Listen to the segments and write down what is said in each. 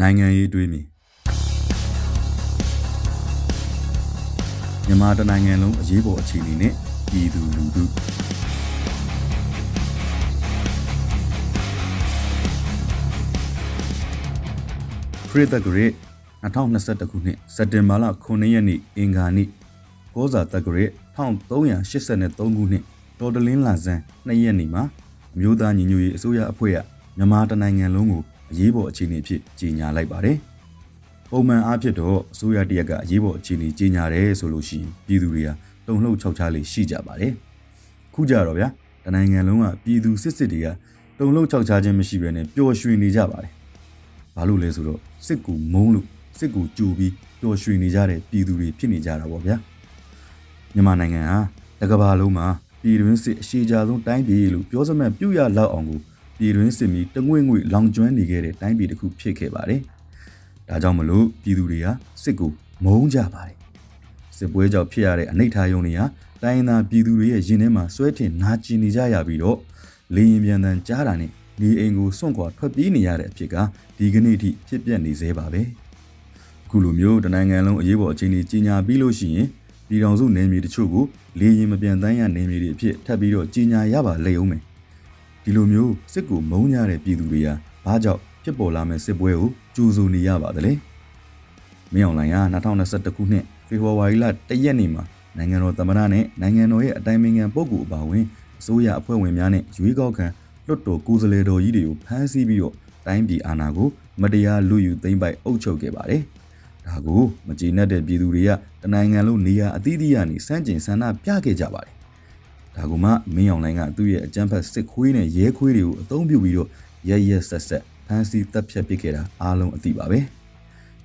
နိုင်ငံရေးတွေးမြင်မြန်မာတနိုင်ငံလုံးအရေးပေါ်အခြေအနေနဲ့ပြည်သူလူထုခရစ်တဂရစ်2021ခုနှစ်စက်တင်ဘာလ9ရက်နေ့အင်္ဂါနေ့ကောဇာတဂရစ်1383ခုနှစ်တော်တလင်းလာဇန်2ရက်နေ့မှာအ မျိုးသားညီညွတ်ရေးအစိုးရအဖွဲ့ကမြန်မာတနိုင်ငံလုံးကိုအရေးပေါ်အခြေအနေဖြစ်ကြီးညာလိုက်ပါတယ်။ပုံမှန်အားဖြင့်တော့အစိုးရတရက်ကအရေးပေါ်အခြေအနေကြီးညာတယ်ဆိုလို့ရှိရင်ပြည်သူတွေကတုံ့လှုပ်ခြောက်ခြားလေးရှိကြပါတယ်။ခုကြတော့ဗျာတနိုင်ငံလုံးကပြည်သူစစ်စစ်တွေကတုံ့လှုပ်ခြောက်ခြားခြင်းမရှိဘဲနဲ့ပျော်ရွှင်နေကြပါတယ်။ဘာလို့လဲဆိုတော့စစ်ကူမုန်းလို့စစ်ကူကြိုပြီးပျော်ရွှင်နေကြတဲ့ပြည်သူတွေဖြစ်နေကြတာပေါ့ဗျာ။မြန်မာနိုင်ငံဟာတကဘာလုံးမှာ ပြည်တွင်းစစ်အရှိကြဆုံးတိုင်းပြည်လို့ပြောစမှတ်ပြုရလောက်အောင်ကိုပြည်တွင်းစစ်မီတငွေ့ငွေ့လောင်ကျွမ်းနေခဲ့တဲ့တိုင်းပြည်တစ်ခုဖြစ်ခဲ့ပါတယ်။ဒါကြောင့်မလို့ပြည်သူတွေကစစ်ကိုမုန်းကြပါတယ်။စစ်ပွဲကြောင့်ဖြစ်ရတဲ့အနိဋ္ဌာယုံတွေဟာတိုင်းသားပြည်သူတွေရဲ့ရင်ထဲမှာဆွဲထင်နာကျင်နေကြရပြီးတော့လေရင်ပြန်တန်ကြားတာနဲ့ဒီအိမ်ကိုစွန့်ခွာထွက်ပြေးနေရတဲ့အဖြစ်ကဒီကနေ့ထိဖြစ်ပျက်နေသေးပါပဲ။အခုလိုမျိုးတနိုင်ငံလုံးအရေးပေါ်အခြေအနေကြီးညာပြီးလို့ရှိရင် ပြည်တော်စုနယ်မြေတချို့ကိုလေရင်မပြန်တမ်းရနယ်မြေတွေအဖြစ်ထပ်ပြီးတော့ကြီးညာရပါလိမ့်အောင်မယ်ဒီလိုမျိုးစစ်ကိုမုန်းကြတဲ့ပြည်သူတွေဟာဘာကြောင့်ဖြစ်ပေါ်လာမဲ့စစ်ပွဲကိုကြိုးစိုးနေရပါသလဲမင်းအောင်လိုင်က2021ခုနှစ်ဖေဖော်ဝါရီလ1ရက်နေ့မှာနိုင်ငံတော်သမ္မတနဲ့နိုင်ငံတော်ရဲ့အတိုင်ပင်ခံပုဂ္ဂိုလ်အပါအဝင်အစိုးရအဖွဲ့ဝင်များနဲ့ရွေးကောက်ခံလွှတ်တော်ကိုယ်စားလှယ်တော်ကြီးတွေကိုဖမ်းဆီးပြီးတော့တိုင်းပြည်အာဏာကိုမတရားလူယူသိမ်းပိုက်အုပ်ချုပ်ခဲ့ပါတယ်။ ဒါကိုမကျေနပ်တဲ့ပြည်သူတွေကတနိုင်ငံလုံးနေရာအသီးသီးကနေစန့်ကျင်ဆန္ဒပြခဲ့ကြပါတယ်။ဒါကမှမင်းအောင်လိုင်ကသူ့ရဲ့အကြမ်းဖက်စစ်ခွေးနဲ့ရဲခွေးတွေကိုအသုံးပြုပြီးတော့ရရဆက်ဆက်ဖမ်းဆီးတပ်ဖြတ်ပစ်ခဲ့တာအားလုံးအသိပါပဲ။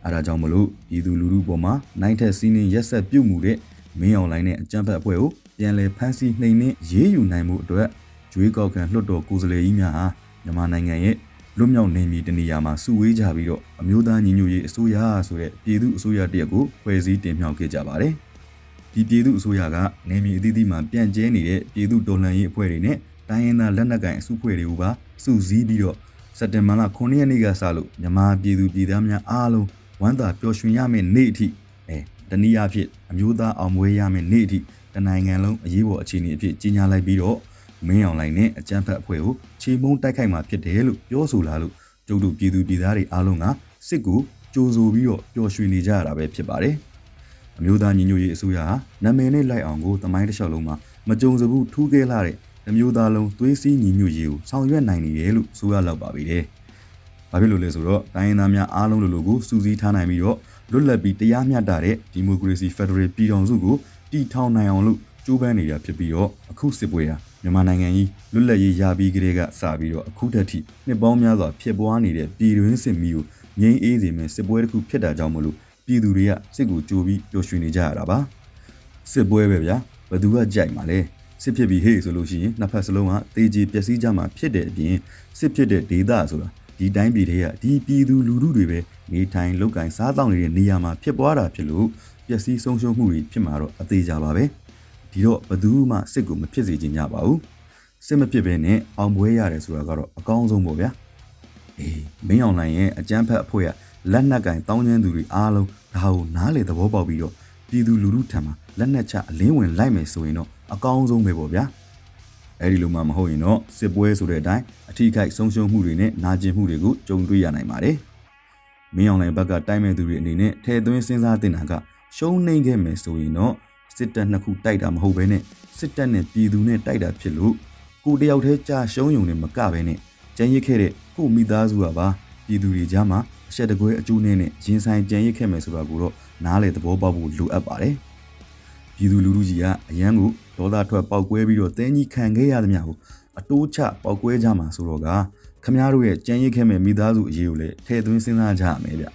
အဲဒါကြောင့်မလို့ပြည်သူလူထုပေါ်မှာနိုင်ထက်စီးနှင်းရက်ဆက်ပြုတ်မှုတဲ့မင်းအောင်လိုင်နဲ့အကြမ်းဖက်အဖွဲ့ကိုပြန်လည်ဖမ်းဆီးနှိမ်နှင်းရေးယူနိုင်မှုအတွက်ကျွေးကောက်ခံလွှတ်တော်ကိုယ်စားလှယ်ကြီးများဟာမြန်မာနိုင်ငံရဲ့ လွတ်မြောက်နေမည်တနေရာမှာစုဝေးကြပြီးတော့အမျိုးသားညီညွတ်ရေးအစိုးရဆိုတဲ့ပြည်သူအစိုးရတရက်ကိုဖွဲ့စည်းတင်မြှောက်ခဲ့ကြပါတယ်။ဒီပြည်သူအစိုးရကနေမည်အသီးသီးမှာပြန့်ကျဲနေတဲ့ပြည်သူတော်လှန်ရေးအဖွဲ့တွေနဲ့တိုင်းရင်းသားလက်နက်ကိုင်အစုအဖွဲ့တွေကိုပါစုစည်းပြီးတော့စက်တင်ဘာလ9ရက်နေ့ကစလို့မြန်မာပြည်သူပြည်သားများအားလုံးဝမ်းသာပျော်ရွှင်ရမယ့်နေ့အထိအဲတနည်းအားဖြင့်အမျိုးသားအောင်ပွဲရမယ့်နေ့အထိတနိုင်ငံလုံးအရေးပေါ်အခြေအနေအဖြစ်ကြီးညာလိုက်ပြီးတော့ မင်းအောင်လိုင်နဲ့အကြမ်းဖက်အဖွဲ့ကိုချေမုန်းတိုက်ခိုက်မှာဖြစ်တယ်လို့ပြောဆိုလာလို့ကျုပ်တို့ပြည်သူပြည်သားတွေအားလုံးကစစ်ကိုကြိုးဆိုပြီးတော့ပျော်ရွှင်နေကြရတာပဲဖြစ်ပါတယ်။အမျိုးသားညီညွတ်ရေးအစိုးရဟာနာမည်နဲ့လိုက်အောင်ကိုတမိုင်းတစ်လျှောက်လုံးမှာမကြုံစဘူးထူးကဲလာတဲ့အမျိုးသားလုံးသွေးစည်းညီညွတ်ရေးကိုဆောင်ရွက်နိုင်နေတယ်လို့ဆိုရလောက်ပါပြီတဲ့။ဘာဖြစ်လို့လဲဆိုတော့တိုင်းရင်းသားများအားလုံးလိုလိုကိုစူးစီးထားနိုင်ပြီးတော့လွတ်လပ်ပြီးတရားမျှတတဲ့ဒီမိုကရေစီဖက်ဒရယ်ပြည်ထောင်စုကိုတည်ထောင်နိုင်အောင်လို့ကြိုးပမ်းနေတာဖြစ်ပြီးတော့အခုစစ်ပွဲဟာ မြန်မာနိုင်ငံကြီးလွတ်လပ်ရေးရပြီးကလေးကစပြီးတော့အခုတည်းထိနှစ်ပေါင်းများစွာဖြစ်ပွားနေတဲ့ပြည်တွင်းစစ်မီးကိုငြိမ်းအေးစေမယ့်စစ်ပွဲတစ်ခုဖြစ်တာကြောင့်မလို့ပြည်သူတွေကစစ်ကိုကြိုးပြီးပျော်ရွှင်နေကြရတာပါစစ်ပွဲပဲဗျာဘယ်သူကကြိုက်မှာလဲစစ်ဖြစ်ပြီးဟေ့ဆိုလို့ရှိရင်နှစ်ဖက်စလုံးကတေကြီးပျက်စီးကြမှာဖြစ်တဲ့အပြင်စစ်ဖြစ်တဲ့ဒေသဆိုတာဒီတိုင်းပြည်တွေကဒီပြည်သူလူထုတွေပဲနေထိုင်လောက်ကင်စားတောင်းနေတဲ့နေရာမှာဖြစ်ပွားတာဖြစ်လို့ပျက်စီးဆုံးရှုံးမှုတွေဖြစ်မှာတော့အသေးကြပါပဲ ဒီတော့ဘယ်သူမှစစ်ကိုမဖြစ်စေချင်ကြပါဘူးစစ်မဖြစ်ဘဲနဲ့အောင်ပွဲရတယ်ဆိုတာကတော့အကောင်းဆုံးပေါ့ဗျာအေးမင်းအောင်လိုင်ရဲ့အကြမ်းဖက်အဖွဲ့ကလက်နက်ကင်တောင်းကျမ်းသူတွေအားလုံးဒါကိုနားလေသဘောပေါက်ပြီးတော့ပြည်သူလူထုထံမှာလက်နက်ချအလင်းဝင်လိုက်မယ်ဆိုရင်တော့အကောင်းဆုံးပဲပေါ့ဗျာအဲ့ဒီလိုမှမဟုတ်ရင်တော့စစ်ပွဲဆိုတဲ့အတိုင်းအထီးခိုက်ဆုံးရှုံးမှုတွေနဲ့နာကျင်မှုတွေကိုကြုံတွေ့ရနိုင်ပါတယ်မင်းအောင်လိုင်ဘက်ကတိုင်းမဲ့သူတွေအနေနဲ့ထဲသွင်းစဉ်းစားတင်တာကရှုံးနေခဲ့မယ်ဆိုရင်တော့ စစ်တပ်နှစ်ခုတိုက်တာမဟုတ်ဘဲနဲ့စစ်တပ်နဲ့ပြည်သူနဲ့တိုက်တာဖြစ်လို့ကိုတယောက်တည်းကြာရှုံးယုံနဲ့မကဘဲနဲ့ကြံရစ်ခဲ့တဲ့ကိုမိသားစုကပါပြည်သူတွေကြားမှာအဆက်တကွဲအကျိုးနဲ့ရင်ဆိုင်ကြံရစ်ခဲ့မယ်ဆိုတာကိုတော့နားလေသဘောပေါက်ဖို့လိုအပ်ပါတယ်ပြည်သူလူထုကြီးကအရန်ကိုဒေါသထွက်ပောက်ကွဲပြီးတော့တင်းကြီးခံခဲ့ရသမျှကိုအတိုးချပောက်ကွဲကြမှာဆိုတော့ကခမရတို့ရဲ့ကြံရစ်ခဲ့မဲ့မိသားစုအရေးကိုလည်းထည့်သွင်းစဉ်းစားကြရမယ်ဗျ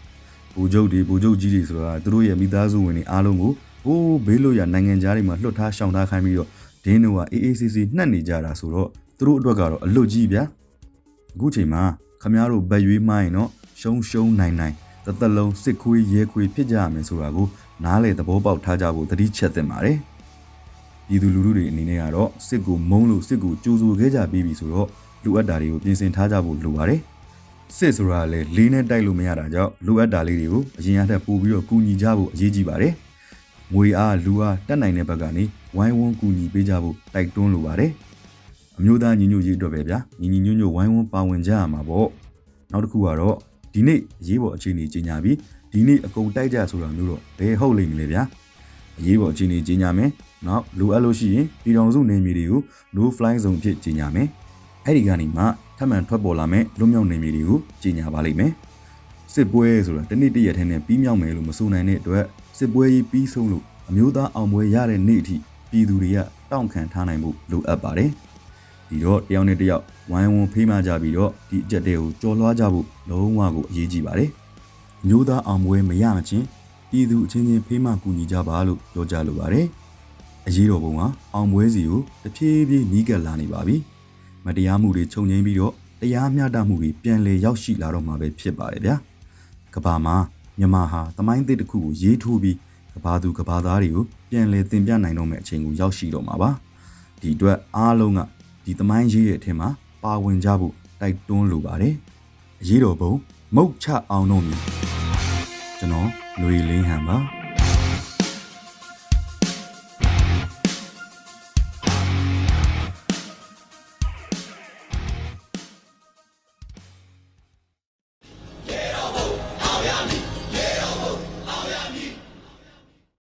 ဘူကျုပ်တွေဘူကျုပ်ကြီးတွေဆိုတာသူတို့ရဲ့မိသားစုဝင်တွေအားလုံးကို ဟိုးဘေးလို့ရနိုင်ငံသားတွေမှာလွတ်ထားရှောင်ထားခိုင်းပြီးတော့ဒင်းတို့ကအေးအေးဆေးဆေးနှက်နေကြတာဆိုတော့သူတို့အတွက်ကတော့အလွတ်ကြီးဗျာအခုချိန်မှာခမရတို့ဗက်ရွေးမှရင်တော့ရှုံရှုံနိုင်နိုင်တသက်လုံးစစ်ခွေးရဲခွေးဖြစ်ကြရမယ်ဆိုတာကိုနားလေသဘောပေါက်ထားကြဖို့တတိချက်သင့်ပါတယ်ပြည်သူလူထုတွေအနေနဲ့ကတော့စစ်ကိုမုန်းလို့စစ်ကိုကြိုးဆိုခဲ့ကြပြီးပြီဆိုတော့လိုအပ်တာတွေကိုပြင်ဆင်ထားကြဖို့လိုပါတယ်စစ်ဆိုတာလည်းလေးနဲ့တိုက်လို့မရတာကြောင့်လိုအပ်တာလေးတွေကိုအရင်အထက်ပို့ပြီးတော့ကူညီကြဖို့အရေးကြီးပါတယ် ငွေအားလူအားတက်နိုင်တဲ့ဘက်ကနေဝိုင်းဝန်းကူညီပေးကြဖို့တိုက်တွန်းလိုပါတယ်အမျိုးသားညီညွတ်ရေးအတွက်ပဲဗျာညီညီညွတ်ညွတ်ဝိုင်းဝန်းပါဝင်ကြရမှာပေါ့နောက်တစ်ခုကတော့ဒီနေ့အရေးပေါ်အခြေအနေကြီးညာပြီးဒီနေ့အကုန်တိုက်ကြဆိုတာမျိုးတော့ဘယ်ဟုတ်လိမ့်မလဲဗျာအရေးပေါ်အခြေအနေကြီးညာမယ်။နောက်လိုအပ်လို့ရှိရင်ပြည်တော်စုနေမြေတွေကို no fly zone ဖြစ်ကြီးညာမယ်။အဲ့ဒီကနေမှထပ်မံထွက်ပေါ်လာမဲ့လွတ်မြောက်နေမြေတွေကိုကြီးညာပါလိမ့်မယ်။စစ်ပွဲဆိုတာတစ်နေ့တစ်ရက်ထဲနဲ့ပြီးမြောက်မယ်လို့မဆိုနိုင်တဲ့အတွက် စစ်ပွဲကြီးပြီးဆုံးလို့အမျိုးသားအောင်ပွဲရတဲ့နေ့အထိပြည်သူတွေကတောင့်ခံထားနိုင်မှုလိုအပ်ပါတယ်။ဒီတော့တယောက်နဲ့တယောက်ဝိုင်းဝန်းဖေးမကြပြီးတော့ဒီအကြက်တွေကိုကြော်လွှားကြဖို့လုံးဝကိုအရေးကြီးပါတယ်။မျိုးသားအောင်ပွဲမရမချင်းပြည်သူအချင်းချင်းဖေးမကူညီကြပါလို့ပြောကြလိုပါတယ်။အရေးတော်ပုံကအောင်ပွဲစီကိုတဖြည်းဖြည်းနီးကပ်လာနေပါပြီ။မတရားမှုတွေခြုံငိမ့်ပြီးတော့တရားမျှတမှုတွေပြန်လည်ရောက်ရှိလာတော့မှာပဲဖြစ်ပါတယ်ဗျာ။ကဘာမှာ မြန်မာဟာသမိုင်းသစ်တစ်ခုကိုရေးထိုးပြီးကဘာသူကဘာသားတွေကိုပြန်လည်သင်ပြနိုင်တော့မယ့်အချိန်ကိုရောက်ရှိတော့မှာပါ။ဒီအတွက်အားလုံးကဒီသမိုင်းရေးရဲ့အထင်မှာပါဝင်ကြဖို့တိုက်တွန်းလိုပါတယ်။အရေးတော်ပုံမုတ်ချအောင်တော့မည်ကျွန်တော်ຫນွေလင်းဟန်ပါ